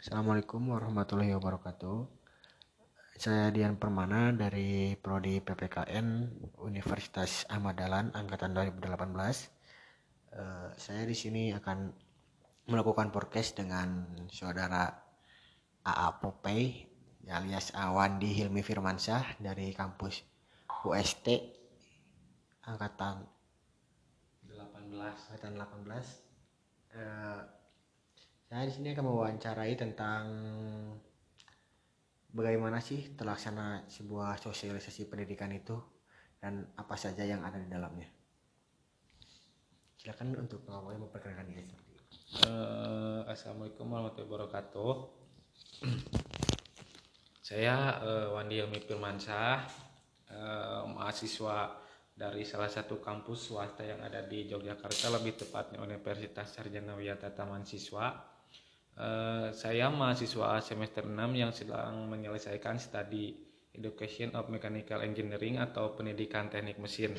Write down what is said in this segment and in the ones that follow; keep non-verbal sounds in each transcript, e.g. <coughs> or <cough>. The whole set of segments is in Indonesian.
Assalamualaikum warahmatullahi wabarakatuh. Saya Dian Permana dari Prodi PPKN Universitas Ahmad Dahlan angkatan 2018. Eh, saya di sini akan melakukan podcast dengan saudara AA Popey alias Awandi Hilmi Firmansyah dari kampus UST angkatan 18 angkatan 18. Eh, saya di sini akan mewawancarai tentang bagaimana sih terlaksana sebuah sosialisasi pendidikan itu dan apa saja yang ada di dalamnya. Silakan untuk pengawalnya memperkenalkan diri. Eh, Assalamualaikum warahmatullahi wabarakatuh <clears throat> saya eh, Wandi Ilmi Firmansyah eh, mahasiswa dari salah satu kampus swasta yang ada di Yogyakarta lebih tepatnya Universitas Sarjana Wiyata Taman Siswa Eh, saya mahasiswa semester 6 yang sedang menyelesaikan studi Education of Mechanical Engineering atau pendidikan teknik mesin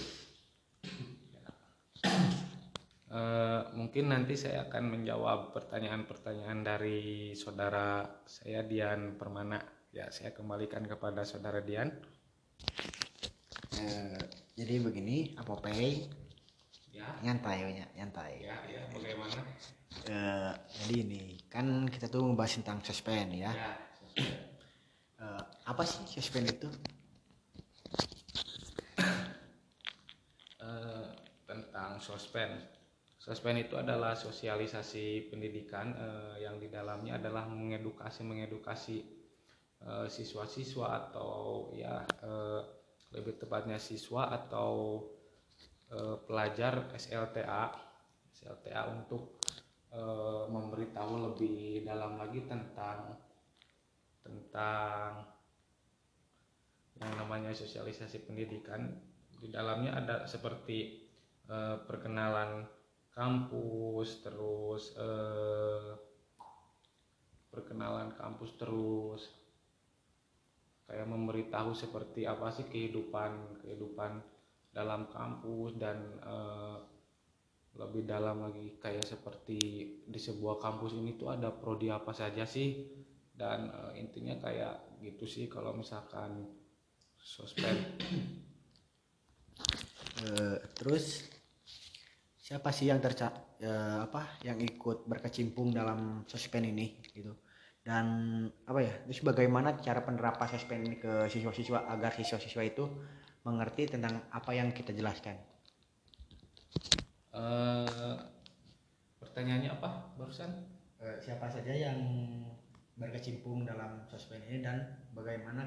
Eh, mungkin nanti saya akan menjawab pertanyaan-pertanyaan dari saudara saya Dian Permana. Ya, saya kembalikan kepada saudara Dian. Eh, jadi begini, apa pay Ya, nyantai ya, nyantai. ya, ya, bagaimana? Eh, jadi ini kan kita tuh membahas tentang suspend ya. Ya, Eh, apa sih suspend itu? eh, tentang sospen. Sospen itu adalah sosialisasi pendidikan eh, yang di dalamnya adalah mengedukasi mengedukasi eh, siswa-siswa atau ya eh, lebih tepatnya siswa atau eh, pelajar SLTA SLTA untuk eh, memberitahu lebih dalam lagi tentang tentang yang namanya sosialisasi pendidikan. Di dalamnya ada seperti eh, perkenalan kampus terus eh, perkenalan kampus terus. Kayak memberitahu seperti apa sih kehidupan kehidupan dalam kampus dan eh, lebih dalam lagi. Kayak seperti di sebuah kampus ini tuh ada prodi apa saja sih? Dan eh, intinya kayak gitu sih kalau misalkan sosmed. Eh, terus siapa sih yang terca eh, apa yang ikut berkecimpung dalam suspend ini gitu? Dan apa ya terus bagaimana cara penerapan suspend ini ke siswa-siswa agar siswa-siswa itu mengerti tentang apa yang kita jelaskan Eh, pertanyaannya apa barusan? Eh, siapa saja yang berkecimpung dalam suspend ini dan bagaimana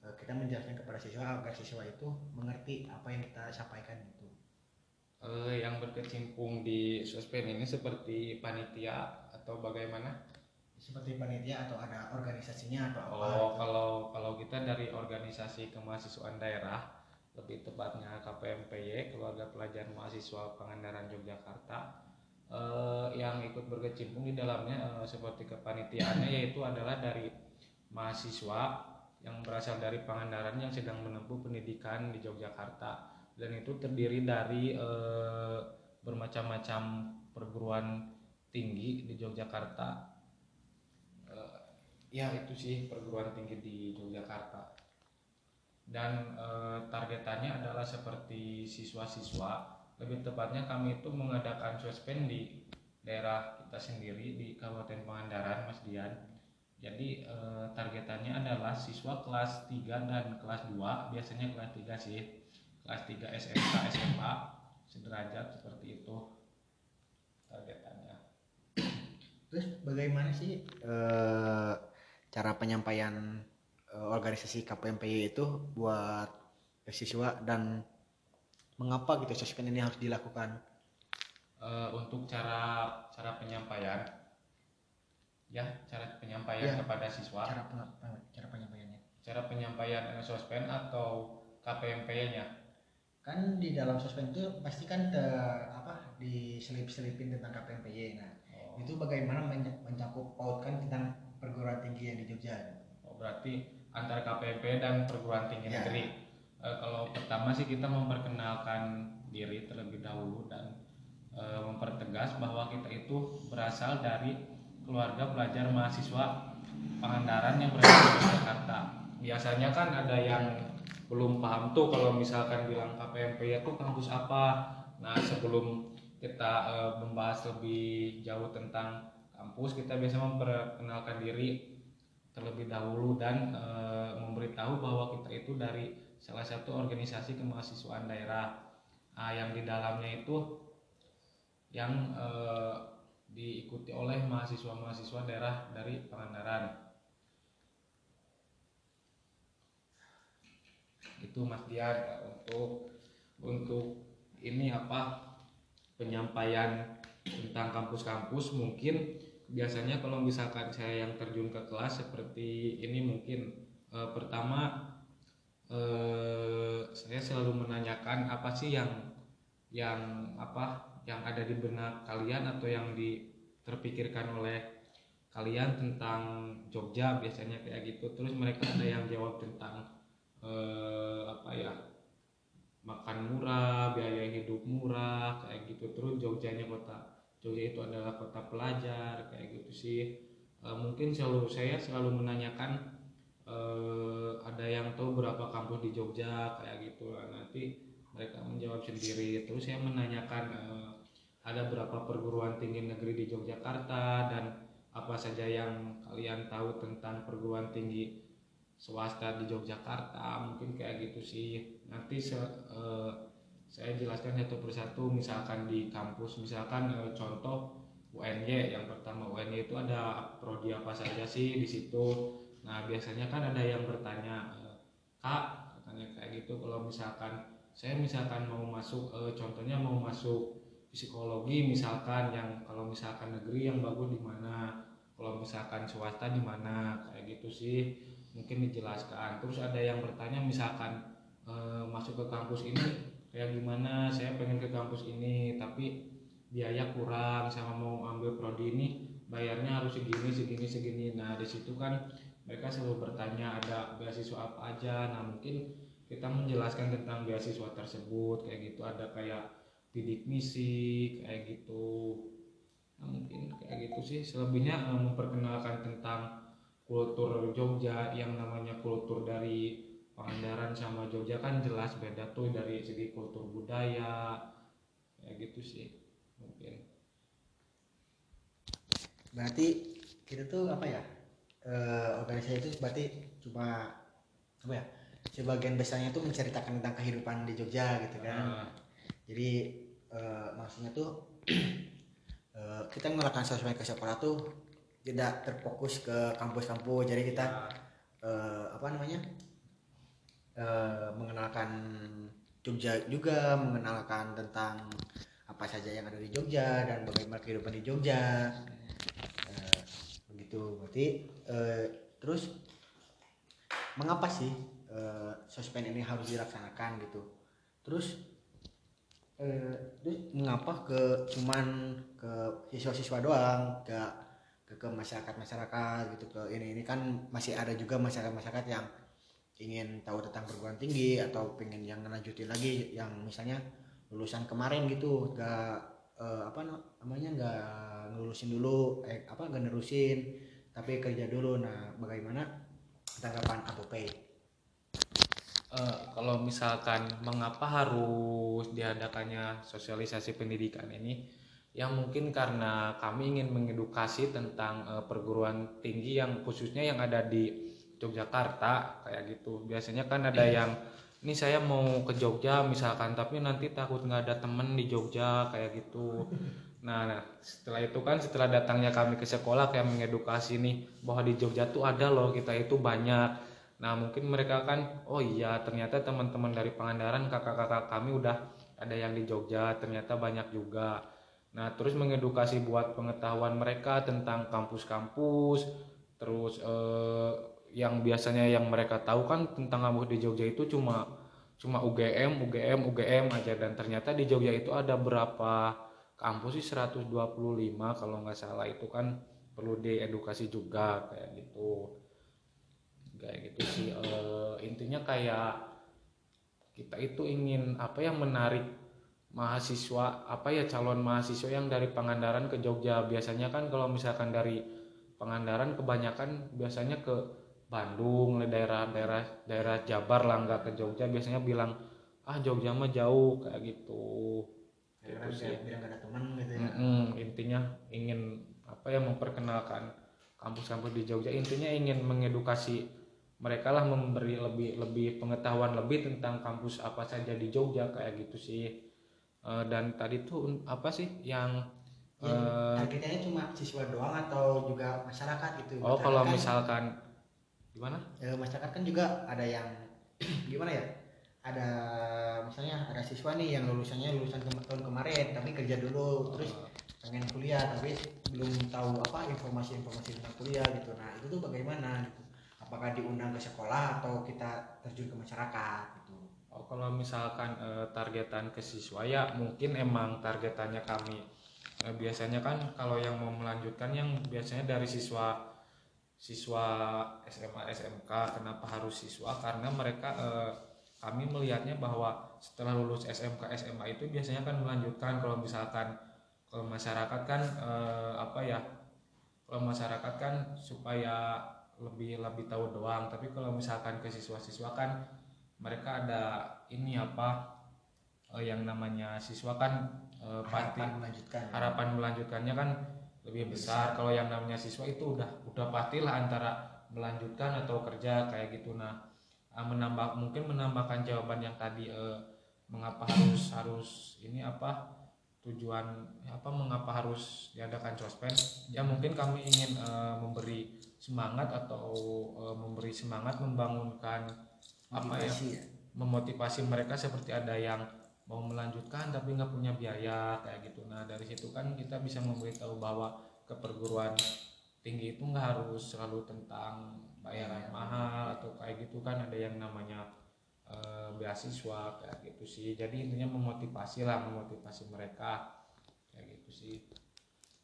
eh, kita menjelaskan kepada siswa agar siswa itu mengerti apa yang kita sampaikan itu. Yang berkecimpung di sosmed ini seperti panitia atau bagaimana? Seperti panitia atau ada organisasinya atau apa oh kalau kalau kita dari organisasi kemahasiswaan daerah lebih tepatnya KPMPY Keluarga Pelajar Mahasiswa Pangandaran Yogyakarta. Eh, yang ikut berkecimpung di dalamnya eh, seperti kepanitiaannya yaitu adalah dari mahasiswa yang berasal dari Pangandaran yang sedang menempuh pendidikan di Yogyakarta. Dan itu terdiri dari eh, bermacam-macam perguruan tinggi di Yogyakarta. Eh, ya itu sih perguruan tinggi di Yogyakarta dan eh, targetannya adalah seperti siswa-siswa. Lebih tepatnya kami itu mengadakan suspend di daerah kita sendiri di Kabupaten Pangandaran Mas Dian. Jadi eh, targetannya adalah siswa kelas 3 dan kelas 2 biasanya kelas 3 sih. Kelas 3 SMK SMA sederajat seperti itu targetannya. Terus bagaimana sih eh, cara penyampaian organisasi KPMPY itu buat siswa dan mengapa gitu suspend ini harus dilakukan? Eh, untuk cara cara penyampaian ya cara penyampaian Ya. kepada siswa Cara peng- peng- cara penyampaiannya. cara penyampaian eh, sospen atau KPMP-nya Kan di dalam suspend itu pasti kan te- apa diselip-selipin tentang KPMPY. Nah, oh, itu bagaimana men- mencakup pautkan tentang perguruan tinggi yang di Jogja? oh, berarti antara KPMP dan perguruan tinggi Ya. negeri Eh, kalau pertama sih kita memperkenalkan diri terlebih dahulu dan eh, mempertegas bahwa kita itu berasal dari keluarga pelajar mahasiswa Pangandaran yang berada di Jakarta. Biasanya kan ada yang belum paham tuh kalau misalkan bilang KPMP itu kampus apa. Nah sebelum kita eh, membahas lebih jauh tentang kampus, kita biasa memperkenalkan diri terlebih dahulu dan eh, memberitahu bahwa kita itu dari salah satu organisasi kemahasiswaan daerah Nah, yang di dalamnya itu yang eh, diikuti oleh mahasiswa-mahasiswa daerah dari Pangandaran. Itu Mas Dian untuk untuk ini apa penyampaian tentang kampus-kampus mungkin biasanya kalau misalkan saya yang terjun ke kelas seperti ini mungkin eh, pertama eh, saya selalu menanyakan apa sih yang yang apa yang ada di benak kalian atau yang di terpikirkan oleh kalian tentang Jogja biasanya kayak gitu. Terus mereka ada yang jawab tentang eh, apa ya makan murah biaya hidup murah kayak gitu. Terus Jogjanya kota Jogja itu adalah kota pelajar kayak gitu sih. Eh, mungkin selalu saya selalu menanyakan eh, ada yang tahu berapa kampus di Jogja kayak gitu. Nah, nanti mereka menjawab sendiri. Terus saya menanyakan eh, ada berapa perguruan tinggi negeri di Yogyakarta dan apa saja yang kalian tahu tentang perguruan tinggi swasta di Yogyakarta. Mungkin kayak gitu sih. Nanti se, eh, saya jelaskan satu persatu misalkan di kampus. Misalkan eh, contoh UNY yang pertama UNY itu ada prodi apa saja sih di situ? Nah biasanya kan ada yang bertanya eh, kak katanya kayak gitu. Kalau misalkan saya misalkan mau masuk eh, contohnya mau masuk psikologi misalkan yang kalau misalkan negeri yang bagus di mana? Kalau misalkan swasta di mana? Kayak gitu sih. Mungkin dijelaskan. Terus ada yang bertanya misalkan eh, masuk ke kampus ini kayak gimana? Saya pengen ke kampus ini tapi biaya kurang. Sama mau ambil prodi ini bayarnya harus segini segini segini. Nah di situ kan mereka selalu bertanya ada beasiswa apa aja? Nah mungkin kita menjelaskan tentang beasiswa tersebut kayak gitu. Ada kayak bidik misi kayak gitu. Nah, mungkin kayak gitu sih. Selebihnya eh, memperkenalkan tentang kultur Jogja yang namanya kultur dari Pangandaran sama Jogja kan jelas beda tuh dari segi kultur budaya kayak gitu sih mungkin. Berarti kita tuh apa ya eh, organisasi itu berarti cuma apa ya sebagian besarnya tuh menceritakan tentang kehidupan di Jogja gitu kan. Ah, jadi eh, maksudnya tuh <clears throat> eh, kita melakukan sosmed ke sekolah tuh tidak terfokus ke kampus-kampus. Jadi kita eh, apa namanya eh, mengenalkan Jogja juga mengenalkan tentang apa saja yang ada di Jogja dan bagaimana kehidupan di Jogja. Eh, begitu berarti eh, terus mengapa sih eh, sosmed ini harus dilaksanakan gitu? Terus terus mengapa ke cuman ke siswa-siswa doang gak ke ke masyarakat masyarakat gitu ke ini ini kan masih ada juga masyarakat masyarakat yang ingin tahu tentang perguruan tinggi atau pengen yang lanjutin lagi yang misalnya lulusan kemarin gitu gak eh, apa na- namanya nggak ngelulusin dulu eh apa nggak nerusin tapi kerja dulu. Nah bagaimana tanggapan Abu Pay Eh, kalau misalkan mengapa harus diadakannya sosialisasi pendidikan ini? Ya mungkin karena kami ingin mengedukasi tentang eh, perguruan tinggi yang khususnya yang ada di Yogyakarta kayak gitu. Biasanya kan ada yang ini saya mau ke Jogja misalkan. Tapi nanti takut nggak ada temen di Jogja kayak gitu. Nah, nah setelah itu kan setelah datangnya kami ke sekolah kayak mengedukasi nih bahwa di Jogja tuh ada loh kita itu banyak. Nah mungkin mereka kan, oh iya ternyata teman-teman dari Pangandaran kakak-kakak kami udah ada yang di Jogja, ternyata banyak juga. Nah terus mengedukasi buat pengetahuan mereka tentang kampus-kampus, terus eh, yang biasanya yang mereka tahu kan tentang kampus di Jogja itu cuma cuma UGM, UGM, UGM aja. Dan ternyata di Jogja itu ada berapa kampus sih? 125 kalau nggak salah itu kan perlu diedukasi juga kayak gitu. Kayak gitu sih. Eh, intinya kayak kita itu ingin apa yang menarik mahasiswa apa ya calon mahasiswa yang dari Pangandaran ke Jogja. Biasanya kan kalau misalkan dari Pangandaran kebanyakan biasanya ke Bandung daerah-daerah daerah Jabar lah nggak ke Jogja biasanya bilang ah Jogja mah jauh kayak gitu. Gitu sih. ada teman gitu ya. Mm-mm, intinya ingin apa ya memperkenalkan kampus-kampus di Jogja. Intinya ingin mengedukasi mereka lah memberi lebih lebih pengetahuan lebih tentang kampus apa saja di Jogja kayak gitu sih. Eh, dan tadi tuh apa sih yang Ya, eh, targetnya cuma siswa doang atau juga masyarakat gitu oh Masyarakat kalau kan- misalkan gimana? Ya, masyarakat kan juga ada yang <clears throat> gimana ya? Ada misalnya ada siswa nih yang lulusannya lulusan ke- tahun kemarin tapi kerja dulu terus pengen kuliah tapi belum tahu apa informasi-informasi tentang kuliah gitu. Nah itu tuh bagaimana gitu? Apakah diundang ke sekolah atau kita terjun ke masyarakat gitu? Oh, kalau misalkan eh, targetan ke siswa ya mungkin emang targetannya kami Eh, biasanya kan kalau yang mau melanjutkan yang biasanya dari siswa siswa SMA SMK kenapa harus siswa? Karena mereka eh, kami melihatnya bahwa setelah lulus SMK SMA itu biasanya kan melanjutkan. Kalau misalkan kalau masyarakat kan eh, apa ya kalau masyarakat kan supaya lebih lebih tahu doang. Tapi kalau misalkan ke siswa-siswa kan mereka ada ini apa eh, yang namanya siswa kan eh, pasti harapan melanjutkan. harapan melanjutkannya kan lebih besar. Kalau yang namanya siswa itu udah udah pastilah antara melanjutkan atau kerja kayak gitu. Nah eh, menambah mungkin menambahkan jawaban yang tadi eh, mengapa harus harus ini apa tujuan apa mengapa harus diadakan sospend ya mungkin kami ingin eh, memberi semangat atau eh, memberi semangat membangunkan apa ya ya. memotivasi mereka seperti ada yang mau melanjutkan tapi nggak punya biaya kayak gitu. Nah dari situ kan kita bisa memberitahu bahwa ke perguruan tinggi itu nggak harus selalu tentang bayaran mahal atau kayak gitu kan ada yang namanya eh, beasiswa kayak gitu sih. Jadi intinya memotivasi lah memotivasi mereka kayak gitu sih.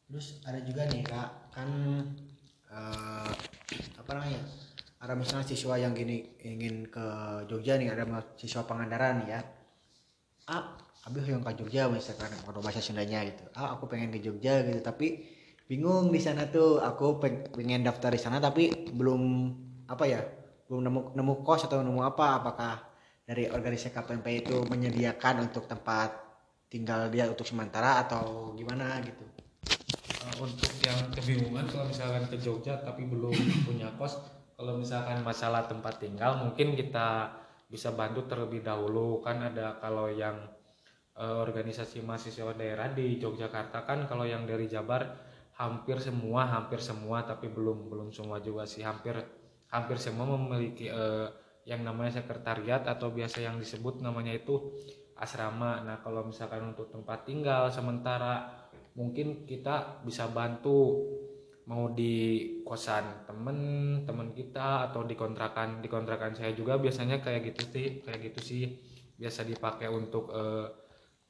Terus ada juga nih kak kan eh, apa namanya ada misalnya siswa yang gini ingin ke Jogja nih ada siswa Pangandaran ya ah abi yang ke Jogja misalkan kalau bahasa Sundanya gitu. Ah aku pengen ke Jogja gitu tapi bingung di sana tuh. Aku peng- pengen daftar di sana tapi belum apa ya belum nemu nemu kos atau nemu apa. Apakah dari organisasi KPMP itu menyediakan untuk tempat tinggal dia untuk sementara atau gimana gitu? Eh, untuk yang kebingungan kalau misalkan ke Jogja tapi belum punya kos kalau misalkan masalah tempat tinggal mungkin kita bisa bantu terlebih dahulu. Kan ada kalau yang eh, organisasi mahasiswa daerah di Yogyakarta kan kalau yang dari Jabar hampir semua hampir semua tapi belum belum semua juga sih. Hampir hampir semua memiliki eh, yang namanya sekretariat atau biasa yang disebut namanya itu asrama. Nah kalau misalkan untuk tempat tinggal sementara mungkin kita bisa bantu mau di kosan temen temen kita atau di kontrakan di kontrakan saya juga biasanya kayak gitu sih kayak gitu sih. Biasa dipakai untuk eh,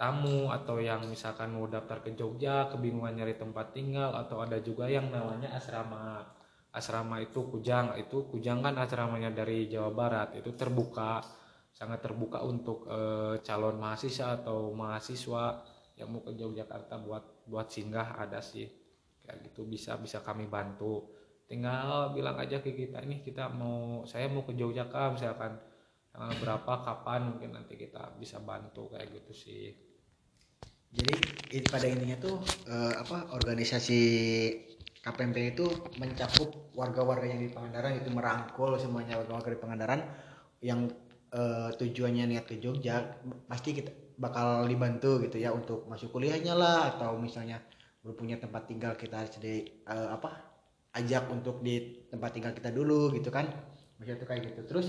tamu atau yang misalkan mau daftar ke Jogja kebingungan nyari tempat tinggal atau ada juga yang namanya asrama. Asrama itu Kujang itu Kujang kan asramanya dari Jawa Barat itu terbuka sangat terbuka untuk eh, calon mahasiswa atau mahasiswa yang mau ke Yogyakarta buat buat singgah ada sih kayak gitu bisa bisa kami bantu. Tinggal bilang aja ke kita ini kita mau saya mau ke Jogja kak misalkan tanggal berapa kapan mungkin nanti kita bisa bantu kayak gitu sih. Jadi pada intinya tuh eh, apa organisasi KPMP itu mencakup warga-warga yang di Pangandaran itu merangkul semuanya warga-warga di Pangandaran yang eh, tujuannya niat ke Jogja pasti kita bakal dibantu gitu ya untuk masuk kuliahnya lah atau misalnya belum punya tempat tinggal kita sedih eh, apa ajak untuk di tempat tinggal kita dulu gitu kan. Maksudnya tuh kayak gitu. Terus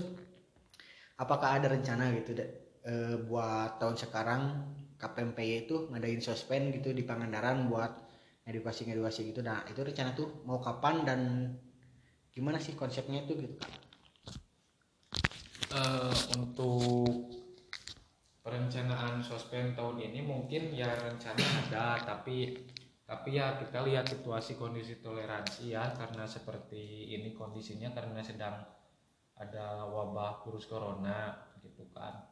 apakah ada rencana gitu eh, buat tahun sekarang KPMPY itu ngadain suspend gitu di Pangandaran buat edukasi edukasi gitu. Nah itu rencana tuh mau kapan dan gimana sih konsepnya itu gitu? Eh, untuk perencanaan sospend tahun ini mungkin ya rencana ada tapi tapi ya kita lihat situasi kondisi toleransi ya karena seperti ini kondisinya karena sedang ada wabah virus corona gitu kan.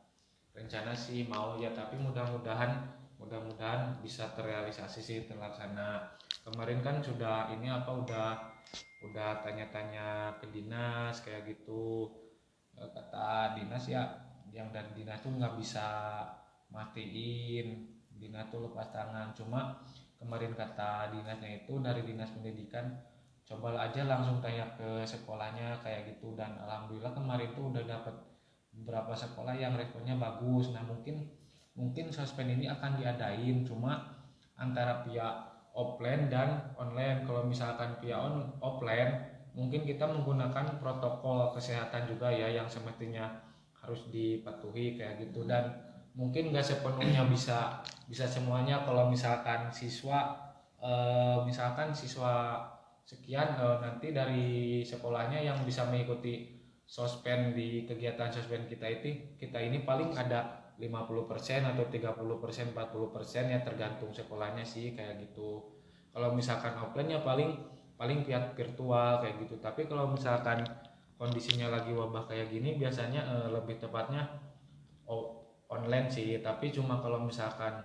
Rencana sih mau ya tapi mudah-mudahan mudah-mudahan bisa terrealisasi sih terlaksana. Kemarin kan sudah ini apa udah udah tanya-tanya ke dinas kayak gitu. Eh, kata dinas ya yang dari dinas tuh nggak bisa matiin. Dinas tuh lepas tangan. Cuma kemarin kata dinasnya itu dari dinas pendidikan coba aja langsung tanya ke sekolahnya kayak gitu. Dan alhamdulillah kemarin tuh udah dapet beberapa sekolah yang responnya bagus. Nah mungkin mungkin suspend ini akan diadain cuma antara pihak offline dan online. Kalau misalkan pihak on offline mungkin kita menggunakan protokol kesehatan juga ya yang semestinya harus dipatuhi kayak gitu. Dan mungkin nggak sepenuhnya bisa bisa semuanya. Kalau misalkan siswa eh, misalkan siswa sekian eh, nanti dari sekolahnya yang bisa mengikuti sospend di kegiatan sospend kita itu kita ini paling ada 50% atau 30% 40% ya tergantung sekolahnya sih kayak gitu. Kalau misalkan offline ya paling paling pihak virtual kayak gitu. Tapi kalau misalkan kondisinya lagi wabah kayak gini biasanya eh, lebih tepatnya oh, online sih tapi cuma kalau misalkan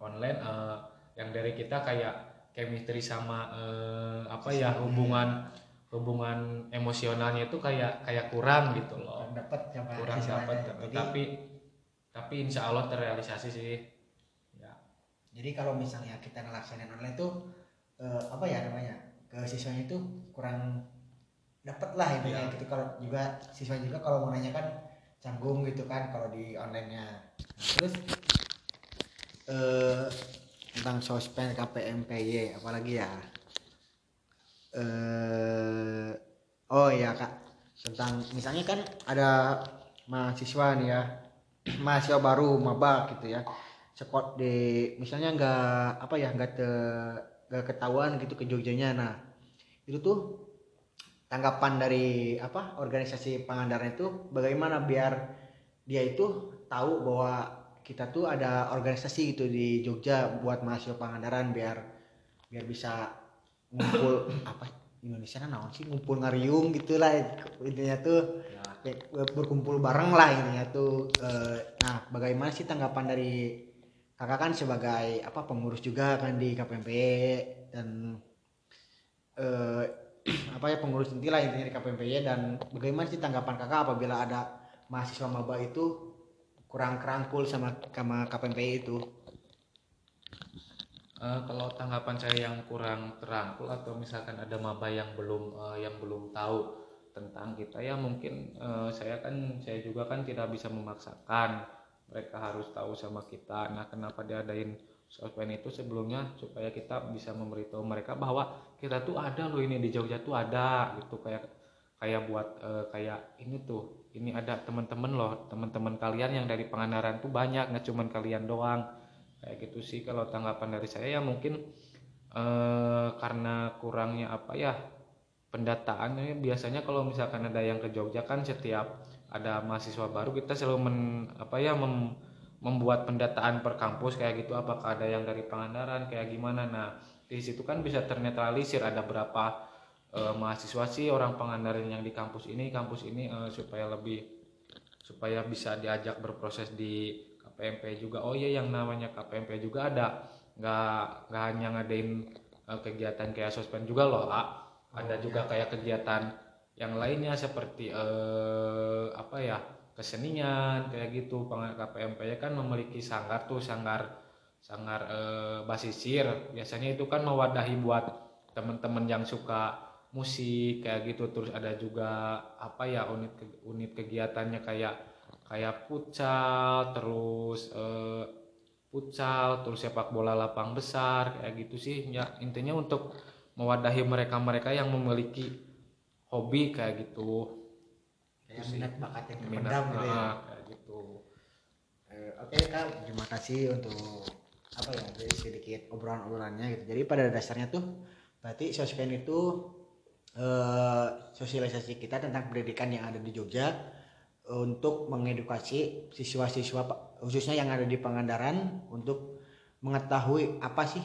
online eh, yang dari kita kayak chemistry sama eh, apa ya hubungan hubungan emosionalnya itu kayak kayak kurang gitu loh. Dapat sama kurang dapat Jadi- tapi tapi insya Allah terrealisasi sih. Ya. Jadi kalau misalnya kita ngelaksanain online tuh eh, apa ya namanya ke siswanya itu kurang dapat lah intinya Iya. gitu. Kalau juga siswa juga kalau mau nanya kan canggung gitu kan kalau di onlinenya. Nah, terus eh tentang sospend KPMPY apalagi ya? Eh oh ya kak. Tentang misalnya kan ada mahasiswa nih ya <clears throat> mahasiswa baru maba gitu ya. Sekot di misalnya nggak apa ya nggak te nggak ketahuan gitu ke Jogjanya. Nah itu tuh tanggapan dari apa organisasi Pangandaran itu bagaimana biar dia itu tahu bahwa kita tuh ada organisasi gitu di Jogja buat mahasiswa Pangandaran biar biar bisa ngumpul <coughs> apa Indonesia naon sih ngumpul ngariung gitulah intinya tuh ya. berkumpul bareng lah intinya tuh Eh, nah bagaimana sih tanggapan dari kakak kan sebagai apa pengurus juga kan di KPMP dan eh, apa ya pengurus inti lah intinya di KPMP dan bagaimana sih tanggapan kakak apabila ada mahasiswa maba itu kurang kerangkul sama sama KPMP itu Eh, kalau tanggapan saya yang kurang terangkul atau misalkan ada maba yang belum eh, yang belum tahu tentang kita ya mungkin eh, saya kan saya juga kan tidak bisa memaksakan mereka harus tahu sama kita. Nah, kenapa diadain sospend itu sebelumnya supaya kita bisa memberitahu mereka bahwa kita tuh ada loh ini di Jogja tuh ada gitu. Kayak kayak buat eh, kayak ini tuh ini ada teman-teman loh teman-teman kalian yang dari Pangandaran tuh banyak nggak cuman kalian doang. Kayak gitu sih kalau tanggapan dari saya. Ya mungkin eh, karena kurangnya apa ya pendataan ini biasanya kalau misalkan ada yang ke Jogja kan setiap ada mahasiswa baru kita selalu men, apa ya mem- membuat pendataan per kampus kayak gitu apakah ada yang dari Pangandaran kayak gimana. Nah di situ kan bisa ternetralisir ada berapa eh, mahasiswa sih orang Pangandaran yang di kampus ini kampus ini eh, supaya lebih supaya bisa diajak berproses di KPMP juga. Oh iya yang namanya KPMP juga ada. Nggak nggak hanya ngadain eh, kegiatan kayak sospend juga loh ah. ada juga kayak kegiatan yang lainnya seperti eh, apa ya kesenian kayak gitu. KPMP kan memiliki sanggar tuh sanggar sanggar eh, basisir. Biasanya itu kan mewadahi buat teman-teman yang suka musik kayak gitu. Terus ada juga apa ya unit unit kegiatannya kayak kayak futsal terus eh, futsal terus sepak bola lapang besar kayak gitu sih. Ya intinya untuk mewadahi mereka-mereka yang memiliki hobi kayak gitu sih. minat bakat yang terpendam gitu ya. ah, gitu. Eh, Oke kak, terima kasih untuk apa ya jadi sedikit obrolan-obrolannya gitu. Jadi pada dasarnya tuh berarti sospen itu eh, sosialisasi kita tentang pendidikan yang ada di Jogja untuk mengedukasi siswa-siswa khususnya yang ada di Pangandaran untuk mengetahui apa sih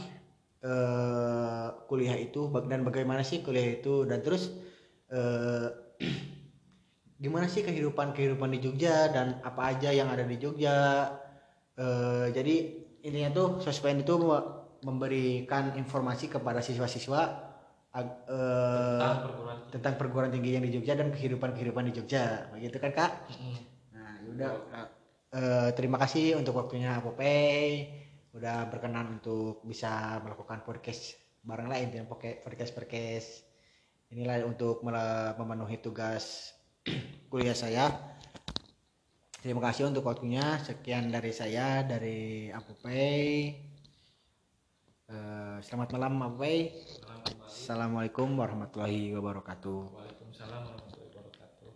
eh, kuliah itu dan bagaimana sih kuliah itu. Dan terus eh, gimana sih kehidupan kehidupan di Jogja dan apa aja yang ada di Jogja? Eh, jadi intinya tuh sospen itu me- memberikan informasi kepada siswa-siswa eh, tentang perguruan tinggi. tentang perguruan tinggi yang di Jogja dan kehidupan kehidupan di Jogja. Begitu kan kak? Nah yaudah Eh, terima kasih untuk waktunya Popey udah berkenan untuk bisa melakukan podcast bareng lain pakai podcast podcast. Inilah untuk memenuhi tugas kuliah saya. Terima kasih untuk waktunya. Sekian dari saya dari Apopey Eh, selamat malam kembali. Assalamualaikum warahmatullahi wabarakatuh. Waalaikumsalam warahmatullahi